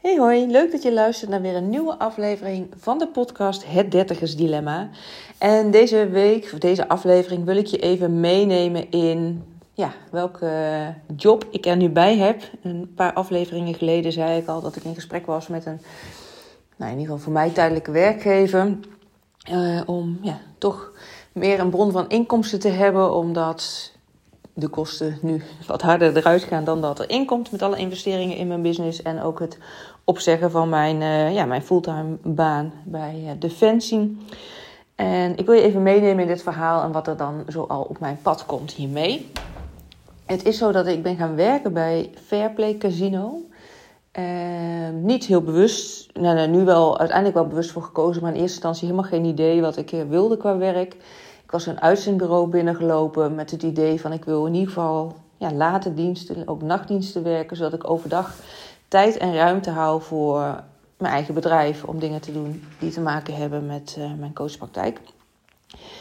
Hey hoi, leuk dat je luistert naar weer een nieuwe aflevering van de podcast Het Dertigers Dilemma. En deze week, of deze aflevering, wil ik je even meenemen in ja, welke job ik er nu bij heb. Een paar afleveringen geleden zei ik al dat ik in gesprek was met een, nou in ieder geval voor mij tijdelijke werkgever. Uh, om ja, toch meer een bron van inkomsten te hebben, omdat de kosten nu wat harder eruit gaan dan dat er inkomt met alle investeringen in mijn business en ook het opzeggen van mijn, uh, ja, mijn fulltime baan bij uh, Defensie. En ik wil je even meenemen in dit verhaal en wat er dan zo al op mijn pad komt hiermee. Het is zo dat ik ben gaan werken bij Fairplay Casino. Uh, niet heel bewust, nou, nou, nu wel uiteindelijk wel bewust voor gekozen, maar in eerste instantie helemaal geen idee wat ik wilde qua werk. Ik was een uitzendbureau binnengelopen met het idee van ik wil in ieder geval ja, late diensten, ook nachtdiensten werken, zodat ik overdag tijd en ruimte hou voor mijn eigen bedrijf om dingen te doen die te maken hebben met uh, mijn coachpraktijk.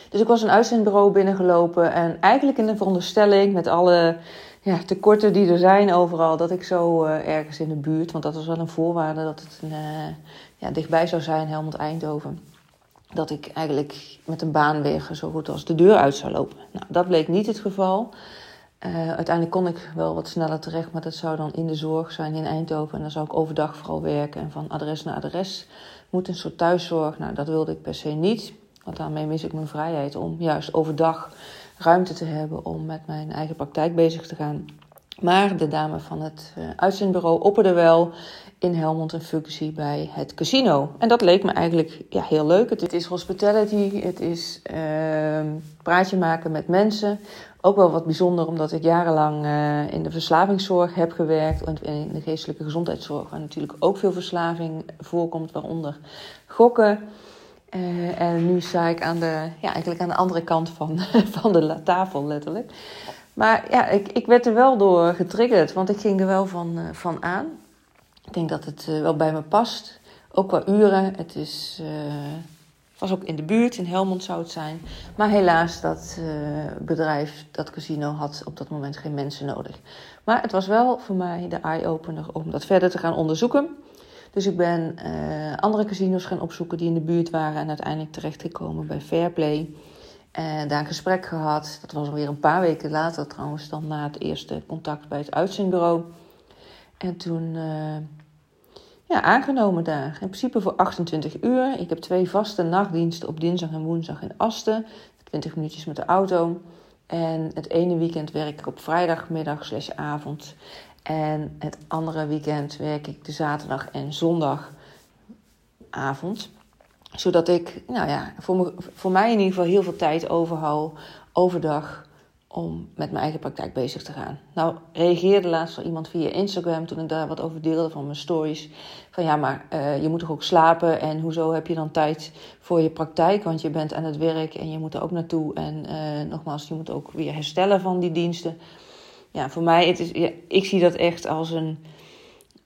Dus ik was een uitzendbureau binnengelopen en eigenlijk in de veronderstelling met alle ja, tekorten die er zijn overal, dat ik zo uh, ergens in de buurt, want dat was wel een voorwaarde dat het een, uh, ja, dichtbij zou zijn, Helmond Eindhoven dat ik eigenlijk met een baan zo goed als de deur uit zou lopen. Nou, dat bleek niet het geval. Uh, uiteindelijk kon ik wel wat sneller terecht, maar dat zou dan in de zorg zijn in Eindhoven. En dan zou ik overdag vooral werken en van adres naar adres moeten. Een soort thuiszorg. Nou, dat wilde ik per se niet. Want daarmee mis ik mijn vrijheid om juist overdag ruimte te hebben om met mijn eigen praktijk bezig te gaan. Maar de dame van het uh, uitzendbureau opperde wel in Helmond een functie bij het casino. En dat leek me eigenlijk ja, heel leuk. Het, is hospitality, het is uh, praatje maken met mensen. Ook wel wat bijzonder omdat ik jarenlang uh, in de verslavingszorg heb gewerkt. En in de geestelijke gezondheidszorg, waar natuurlijk ook veel verslaving voorkomt, waaronder gokken. Uh, en nu sta ik aan de, ja, eigenlijk aan de andere kant van, van de tafel, letterlijk. Maar ja, ik, ik werd er wel door getriggerd, want ik ging er wel van, uh, van aan. Ik denk dat het uh, wel bij me past. Ook qua uren. Het is, uh, was ook in de buurt, in Helmond zou het zijn. Maar helaas, dat bedrijf, dat casino, had op dat moment geen mensen nodig. Maar het was wel voor mij de eye-opener om dat verder te gaan onderzoeken. Dus ik ben andere casinos gaan opzoeken die in de buurt waren. En uiteindelijk terechtgekomen bij Fairplay. En daar een gesprek gehad. Dat was alweer een paar weken later trouwens, dan na het eerste contact bij het uitzendbureau. En toen uh, ja, aangenomen daar. In principe voor 28 uur. Ik heb twee vaste nachtdiensten op dinsdag en woensdag in Asten. 20 minuutjes met de auto. En het ene weekend werk ik op vrijdagmiddag slash avond. En het andere weekend werk ik de zaterdag en zondagavond zodat ik, nou ja, voor, me, voor mij in ieder geval heel veel tijd overhoud overdag om met mijn eigen praktijk bezig te gaan. Nou, reageerde laatst al iemand via Instagram toen ik daar wat over deelde van mijn stories. Van ja, maar uh, je moet toch ook slapen en hoezo heb je dan tijd voor je praktijk? Want je bent aan het werk en je moet er ook naartoe. En uh, nogmaals, je moet ook weer herstellen van die diensten. Ja, voor mij, het is, ik zie dat echt als een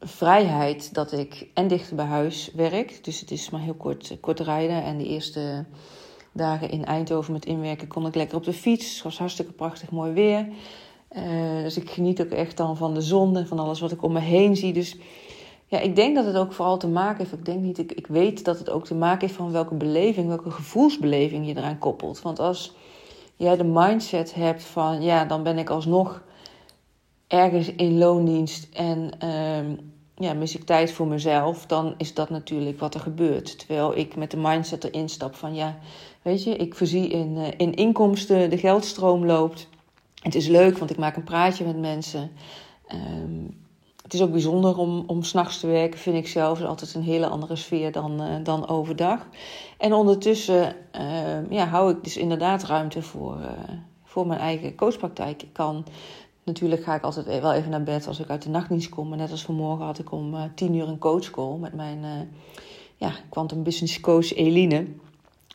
vrijheid dat ik en dichter bij huis werk. Dus het is maar heel kort, kort rijden. En de eerste dagen in Eindhoven met inwerken kon ik lekker op de fiets. Het was hartstikke prachtig mooi weer. Uh, dus ik geniet ook echt dan van de zon en van alles wat ik om me heen zie. Dus ja, ik denk dat het ook vooral te maken heeft. Ik denk niet, ik, ik weet dat het ook te maken heeft van welke beleving, welke gevoelsbeleving je eraan koppelt. Want als jij de mindset hebt van ja, dan ben ik alsnog ergens in loondienst en uh, ja, mis ik tijd voor mezelf, dan is dat natuurlijk wat er gebeurt. Terwijl ik met de mindset erin stap van ja, weet je, ik voorzie in, uh, in inkomsten, de geldstroom loopt. Het is leuk, want ik maak een praatje met mensen. Um, het is ook bijzonder om, om s'nachts te werken, vind ik zelf. Altijd een hele andere sfeer dan, uh, dan overdag. En ondertussen uh, ja, hou ik dus inderdaad ruimte voor, uh, voor mijn eigen coachpraktijk. Ik kan Natuurlijk ga ik altijd e- wel even naar bed als ik uit de nachtdienst kom. Maar net als vanmorgen had ik om uh, tien uur een coachcall met mijn uh, ja, quantum business coach Eline.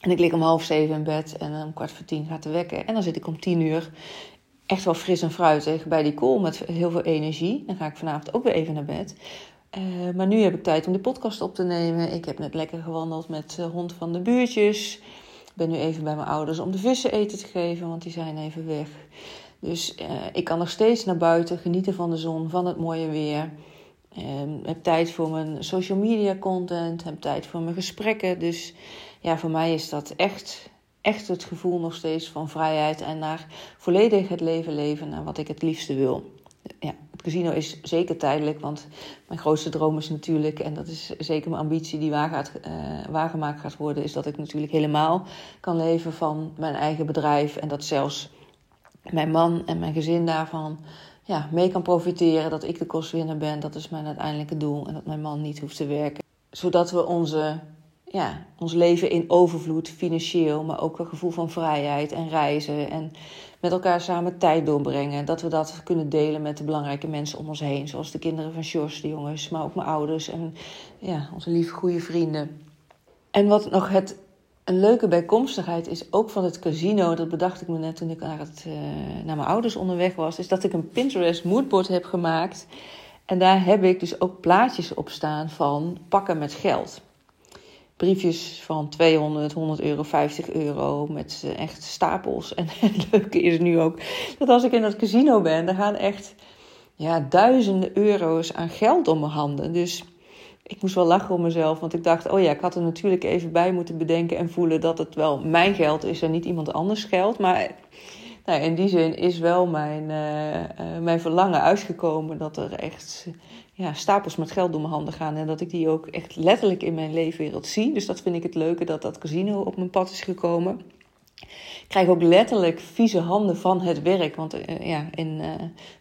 En ik lig om half zeven in bed en om kwart voor tien gaat de wekken. En dan zit ik om tien uur echt wel fris en fruitig bij die call met heel veel energie. Dan ga ik vanavond ook weer even naar bed. Uh, maar nu heb ik tijd om de podcast op te nemen. Ik heb net lekker gewandeld met de hond van de buurtjes. Ik ben nu even bij mijn ouders om de vissen eten te geven, want die zijn even weg. Dus uh, ik kan nog steeds naar buiten genieten van de zon, van het mooie weer. Um, heb tijd voor mijn social media content. Heb tijd voor mijn gesprekken. Dus ja, voor mij is dat echt, echt het gevoel nog steeds van vrijheid. En naar volledig het leven leven. Naar wat ik het liefste wil. Ja, het casino is zeker tijdelijk. Want mijn grootste droom is natuurlijk. En dat is zeker mijn ambitie die waar gaat, uh, waargemaakt gaat worden. Is dat ik natuurlijk helemaal kan leven van mijn eigen bedrijf. En dat zelfs mijn man en mijn gezin daarvan ja, mee kan profiteren. Dat ik de kostwinner ben, dat is mijn uiteindelijke doel. En dat mijn man niet hoeft te werken. Zodat we onze, ja, ons leven in overvloed, financieel, maar ook een gevoel van vrijheid en reizen. En met elkaar samen tijd doorbrengen. Dat we dat kunnen delen met de belangrijke mensen om ons heen. Zoals de kinderen van Sjors, de jongens, maar ook mijn ouders en ja, onze lieve goede vrienden. En wat nog het een leuke bijkomstigheid is ook van het casino, dat bedacht ik me net toen ik naar, het, uh, naar mijn ouders onderweg was, is dat ik een Pinterest moodboard heb gemaakt. En daar heb ik dus ook plaatjes op staan van pakken met geld. Briefjes van 200, 100 euro, 50 euro met uh, echt stapels. En het leuke is nu ook dat als ik in dat casino ben, dan gaan echt ja, duizenden euro's aan geld om mijn handen. Dus ik moest wel lachen om mezelf, want ik dacht, oh ja, ik had er natuurlijk even bij moeten bedenken en voelen dat het wel mijn geld is en niet iemand anders geld. Maar nou, in die zin is wel mijn, uh, uh, mijn verlangen uitgekomen dat er echt ja, stapels met geld door mijn handen gaan en dat ik die ook echt letterlijk in mijn leefwereld zie. Dus dat vind ik het leuke dat dat casino op mijn pad is gekomen. Ik krijg ook letterlijk vieze handen van het werk. Want uh, ja, in, uh,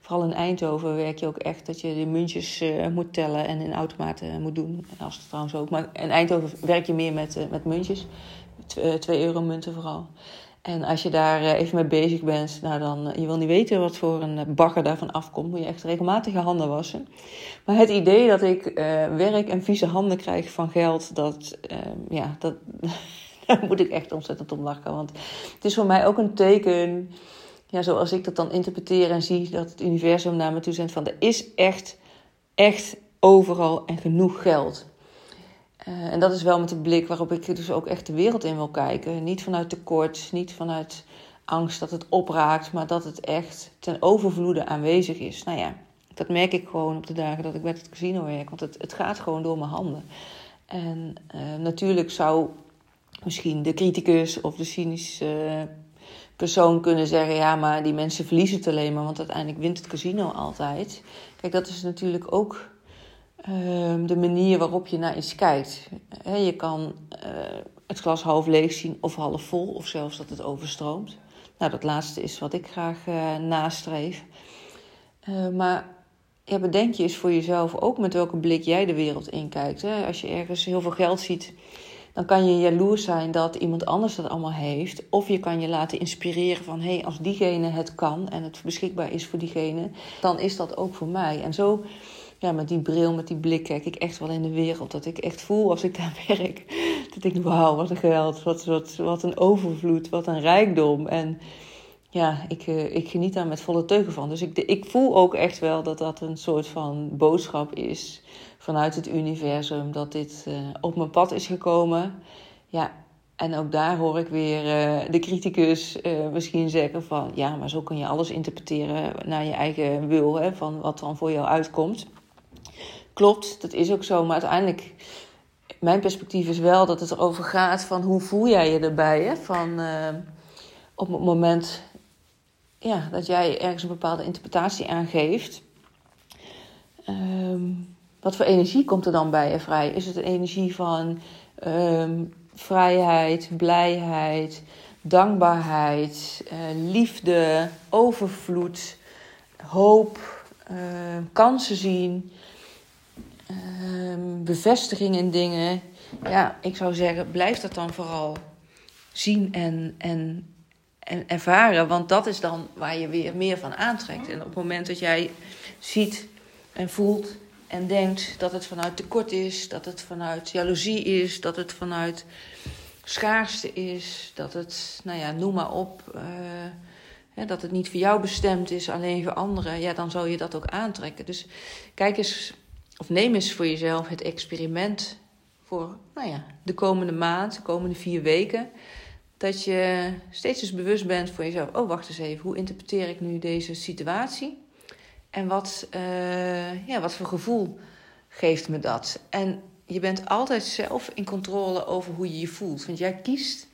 vooral in Eindhoven werk je ook echt dat je de muntjes uh, moet tellen en in automaten moet doen. Als het trouwens ook. Maar in Eindhoven werk je meer met, met muntjes. 2 euro munten vooral. En als je daar even mee bezig bent, nou dan, je wil niet weten wat voor een bagger daarvan afkomt. Moet je echt regelmatig je handen wassen. Maar het idee dat ik werk en vieze handen krijg van geld, dat, ja, dat, Daar moet ik echt ontzettend om lachen. Want het is voor mij ook een teken, ja, zoals ik dat dan interpreteer en zie, dat het universum naar me toe zendt van er is echt, echt overal en genoeg geld. Uh, en dat is wel met de blik waarop ik dus ook echt de wereld in wil kijken. Niet vanuit tekort, niet vanuit angst dat het opraakt, maar dat het echt ten overvloede aanwezig is. Nou ja, dat merk ik gewoon op de dagen dat ik met het casino werk, want het, het gaat gewoon door mijn handen. En uh, natuurlijk zou misschien de criticus of de cynische persoon kunnen zeggen: ja, maar die mensen verliezen het alleen maar, want uiteindelijk wint het casino altijd. Kijk, dat is natuurlijk ook uh, de manier waarop je naar iets kijkt. He, je kan uh, het glas half leeg zien of half vol, of zelfs dat het overstroomt. Nou, dat laatste is wat ik graag uh, nastreef. Uh, maar ja, bedenk je eens voor jezelf ook met welke blik jij de wereld inkijkt. Hè? Als je ergens heel veel geld ziet dan kan je jaloers zijn dat iemand anders dat allemaal heeft. Of je kan je laten inspireren van hé, hey, als diegene het kan en het beschikbaar is voor diegene, dan is dat ook voor mij. En zo, ja, met die bril, met die blik, kijk ik echt wel in de wereld. Dat ik echt voel als ik daar werk. Dat ik, wauw, wat een geld, wat, wat, wat een overvloed, wat een rijkdom. En ja, ik, uh, ik geniet daar met volle teugen van. Dus ik, ik voel ook echt wel dat dat een soort van boodschap is vanuit het universum dat dit uh, op mijn pad is gekomen. Ja, en ook daar hoor ik weer uh, de criticus misschien zeggen van... ja, maar zo kun je alles interpreteren naar je eigen wil, hè, van wat dan voor jou uitkomt. Klopt, dat is ook zo, maar uiteindelijk... Mijn perspectief is wel dat het erover gaat van hoe voel jij je erbij, hè? Van op het moment ja, dat jij ergens een bepaalde interpretatie aangeeft... Um, wat voor energie komt er dan bij je vrij? Is het een energie van um, vrijheid, blijheid, dankbaarheid, uh, liefde, overvloed, hoop, uh, kansen zien, bevestiging in dingen? Ja, ik zou zeggen, blijf dat dan vooral zien en, en, en ervaren, want dat is dan waar je weer meer van aantrekt. En op het moment dat jij ziet en voelt en denkt dat het vanuit tekort is, dat het vanuit jaloezie is, dat het vanuit schaarste is, dat het, nou ja, noem maar op, hè, dat het niet voor jou bestemd is, alleen voor anderen, ja, dan zou je dat ook aantrekken. Dus kijk eens, of neem eens voor jezelf het experiment voor, nou ja, de komende maand, de komende vier weken. Dat je steeds eens bewust bent voor jezelf. Oh, wacht eens even. Hoe interpreteer ik nu deze situatie? En wat, uh, ja, wat voor gevoel geeft me dat. En je bent altijd zelf in controle over hoe je je voelt. Want jij kiest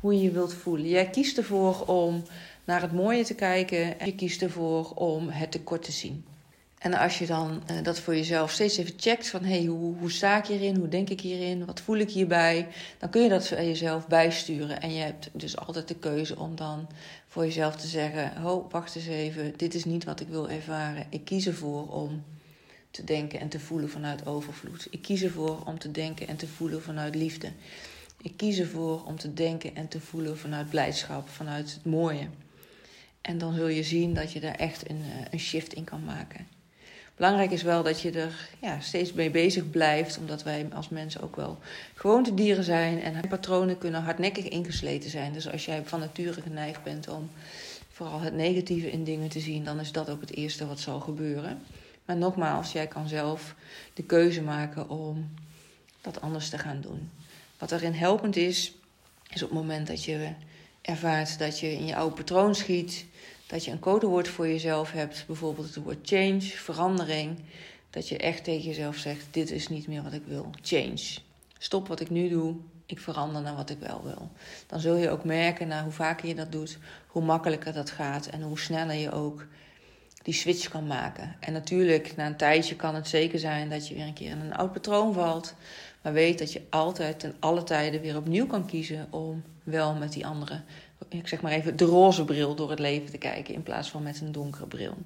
hoe je je wilt voelen. Jij kiest ervoor om naar het mooie te kijken en je kiest ervoor om het tekort te zien. En als je dan uh, dat voor jezelf steeds even checkt van hey, hoe, hoe sta ik hierin, hoe denk ik hierin, wat voel ik hierbij, dan kun je dat voor jezelf bijsturen. En je hebt dus altijd de keuze om dan voor jezelf te zeggen, ho, wacht eens even, dit is niet wat ik wil ervaren. Ik kies ervoor om te denken en te voelen vanuit overvloed. Ik kies ervoor om te denken en te voelen vanuit liefde. Ik kies ervoor om te denken en te voelen vanuit blijdschap, vanuit het mooie. En dan zul je zien dat je daar echt een, eh, een shift in kan maken. Belangrijk is wel dat je er ja, steeds mee bezig blijft, omdat wij als mensen ook wel gewoontedieren zijn en patronen kunnen hardnekkig ingesleten zijn. Dus als jij van nature geneigd bent om vooral het negatieve in dingen te zien, dan is dat ook het eerste wat zal gebeuren. Maar nogmaals, jij kan zelf de keuze maken om dat anders te gaan doen. Wat erin helpend is, is op het moment dat je ervaart dat je in je oude patroon schiet, dat je een codewoord voor jezelf hebt, bijvoorbeeld het woord change, verandering, dat je echt tegen jezelf zegt: Dit is niet meer wat ik wil. Change. Stop wat ik nu doe, ik verander naar wat ik wel wil. Dan zul je ook merken, na hoe vaker je dat doet, hoe makkelijker dat gaat en hoe sneller je ook die switch kan maken. En natuurlijk, na een tijdje kan het zeker zijn dat je weer een keer in een oud patroon valt. Maar weet dat je altijd ten alle tijden weer opnieuw kan kiezen om wel met die andere, ik zeg maar even, de roze bril door het leven te kijken in plaats van met een donkere bril.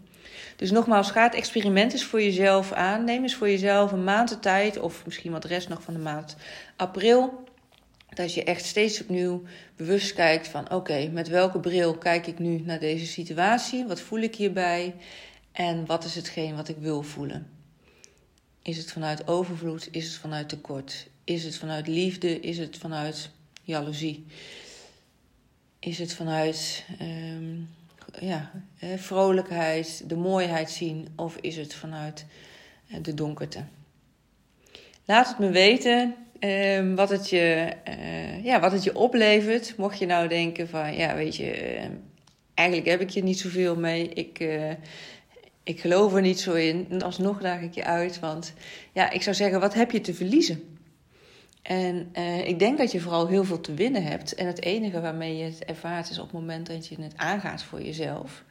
Dus nogmaals, ga het experiment eens voor jezelf aan. Neem eens voor jezelf een maand de tijd, of misschien wat rest nog van de maand april. Dat je echt steeds opnieuw bewust kijkt van oké, met welke bril kijk ik nu naar deze situatie? Wat voel ik hierbij? En wat is hetgeen wat ik wil voelen? Is het vanuit overvloed? Is het vanuit tekort? Is het vanuit liefde? Is het vanuit jaloezie? Is het vanuit um, ja, vrolijkheid, de mooiheid zien? Of is het vanuit eh, de donkerte? Laat het me weten um, wat, het je, uh, ja, wat het je oplevert. Mocht je nou denken van, ja weet je, uh, eigenlijk heb ik je niet zoveel mee. Ik, uh, ik geloof er niet zo in. En alsnog daag ik je uit. Want ja, ik zou zeggen, wat heb je te verliezen? En uh, ik denk dat je vooral heel veel te winnen hebt. En het enige waarmee je het ervaart is op het moment dat je het aangaat voor jezelf.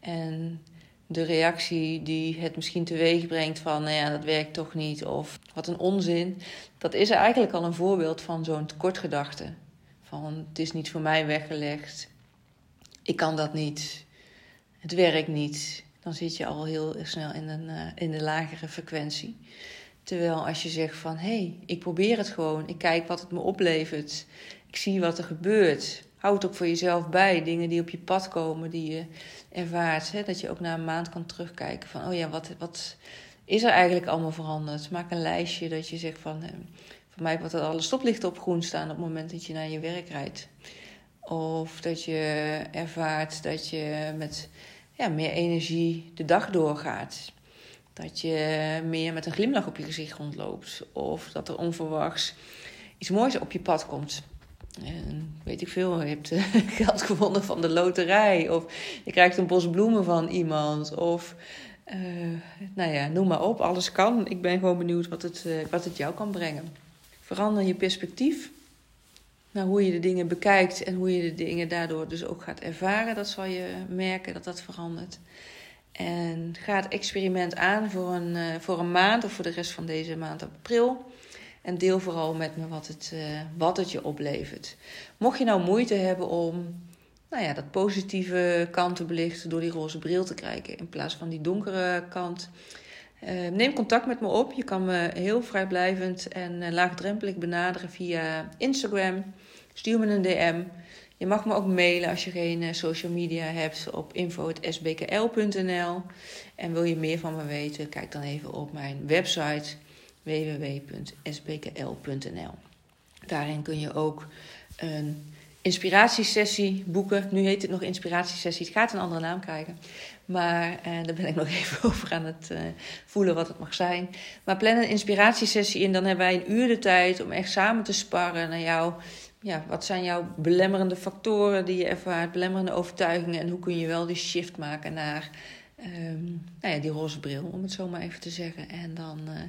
En de reactie die het misschien teweeg brengt van, nou ja, dat werkt toch niet. Of wat een onzin. Dat is eigenlijk al een voorbeeld van zo'n tekortgedachte. Van, het is niet voor mij weggelegd. Ik kan dat niet. Het werkt niet dan zit je al heel snel in, een, uh, in de lagere frequentie. Terwijl als je zegt van hé, hey, ik probeer het gewoon, ik kijk wat het me oplevert, ik zie wat er gebeurt. Houd ook voor jezelf bij, dingen die op je pad komen, die je ervaart. Hè? Dat je ook na een maand kan terugkijken van oh ja, wat, wat is er eigenlijk allemaal veranderd? Maak een lijstje dat je zegt van, uh, voor mij dat alle stoplichten op groen staan op het moment dat je naar je werk rijdt. Of dat je ervaart dat je met ja, meer energie de dag doorgaat. Dat je meer met een glimlach op je gezicht rondloopt. Of dat er onverwachts iets moois op je pad komt. En weet ik veel, je hebt geld gewonnen van de loterij. Of je krijgt een bos bloemen van iemand. Of uh, nou ja, noem maar op, alles kan. Ik ben gewoon benieuwd wat het, uh, wat het jou kan brengen. Verander je perspectief naar hoe je de dingen bekijkt en hoe je de dingen daardoor dus ook gaat ervaren. Dat zal je merken dat dat verandert. En ga het experiment aan voor een, uh, voor een maand of voor de rest van deze maand april. En deel vooral met me wat het, uh, wat het je oplevert. Mocht je nou moeite hebben om nou ja, dat positieve kant te belichten door die roze bril te kijken in plaats van die donkere kant. Uh, neem contact met me op. Je kan me heel vrijblijvend en laagdrempelig benaderen via Instagram. Stuur me een DM. Je mag me ook mailen als je geen uh, social media hebt op info.sbkl.nl. En wil je meer van me weten, kijk dan even op mijn website www.sbkl.nl. Daarin kun je ook een inspiratiesessie boeken. Nu heet het nog inspiratiesessie. Het gaat een andere naam krijgen. Maar uh, daar ben ik nog even over aan het uh, voelen wat het mag zijn. Maar plan een inspiratiesessie in. Dan hebben wij een uur de tijd om echt samen te sparren naar jou ja, wat zijn jouw belemmerende factoren die je ervaart, belemmerende overtuigingen en hoe kun je wel die shift maken naar ehm, nou ja, die roze bril, om het zo maar even te zeggen. En dan, uh,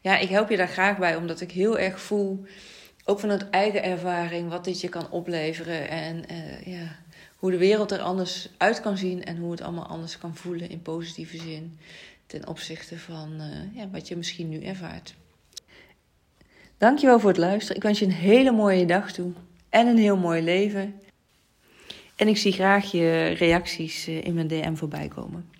ja, ik help je daar graag bij, omdat ik heel erg voel, ook vanuit eigen ervaring, wat dit je kan opleveren. En uh, ja, hoe de wereld er anders uit kan zien en hoe het allemaal anders kan voelen in positieve zin. Ten opzichte van uh, ja, wat je misschien nu ervaart. Dankjewel voor het luisteren. Ik wens je een hele mooie dag toe en een heel mooi leven. En ik zie graag je reacties in mijn DM voorbij komen.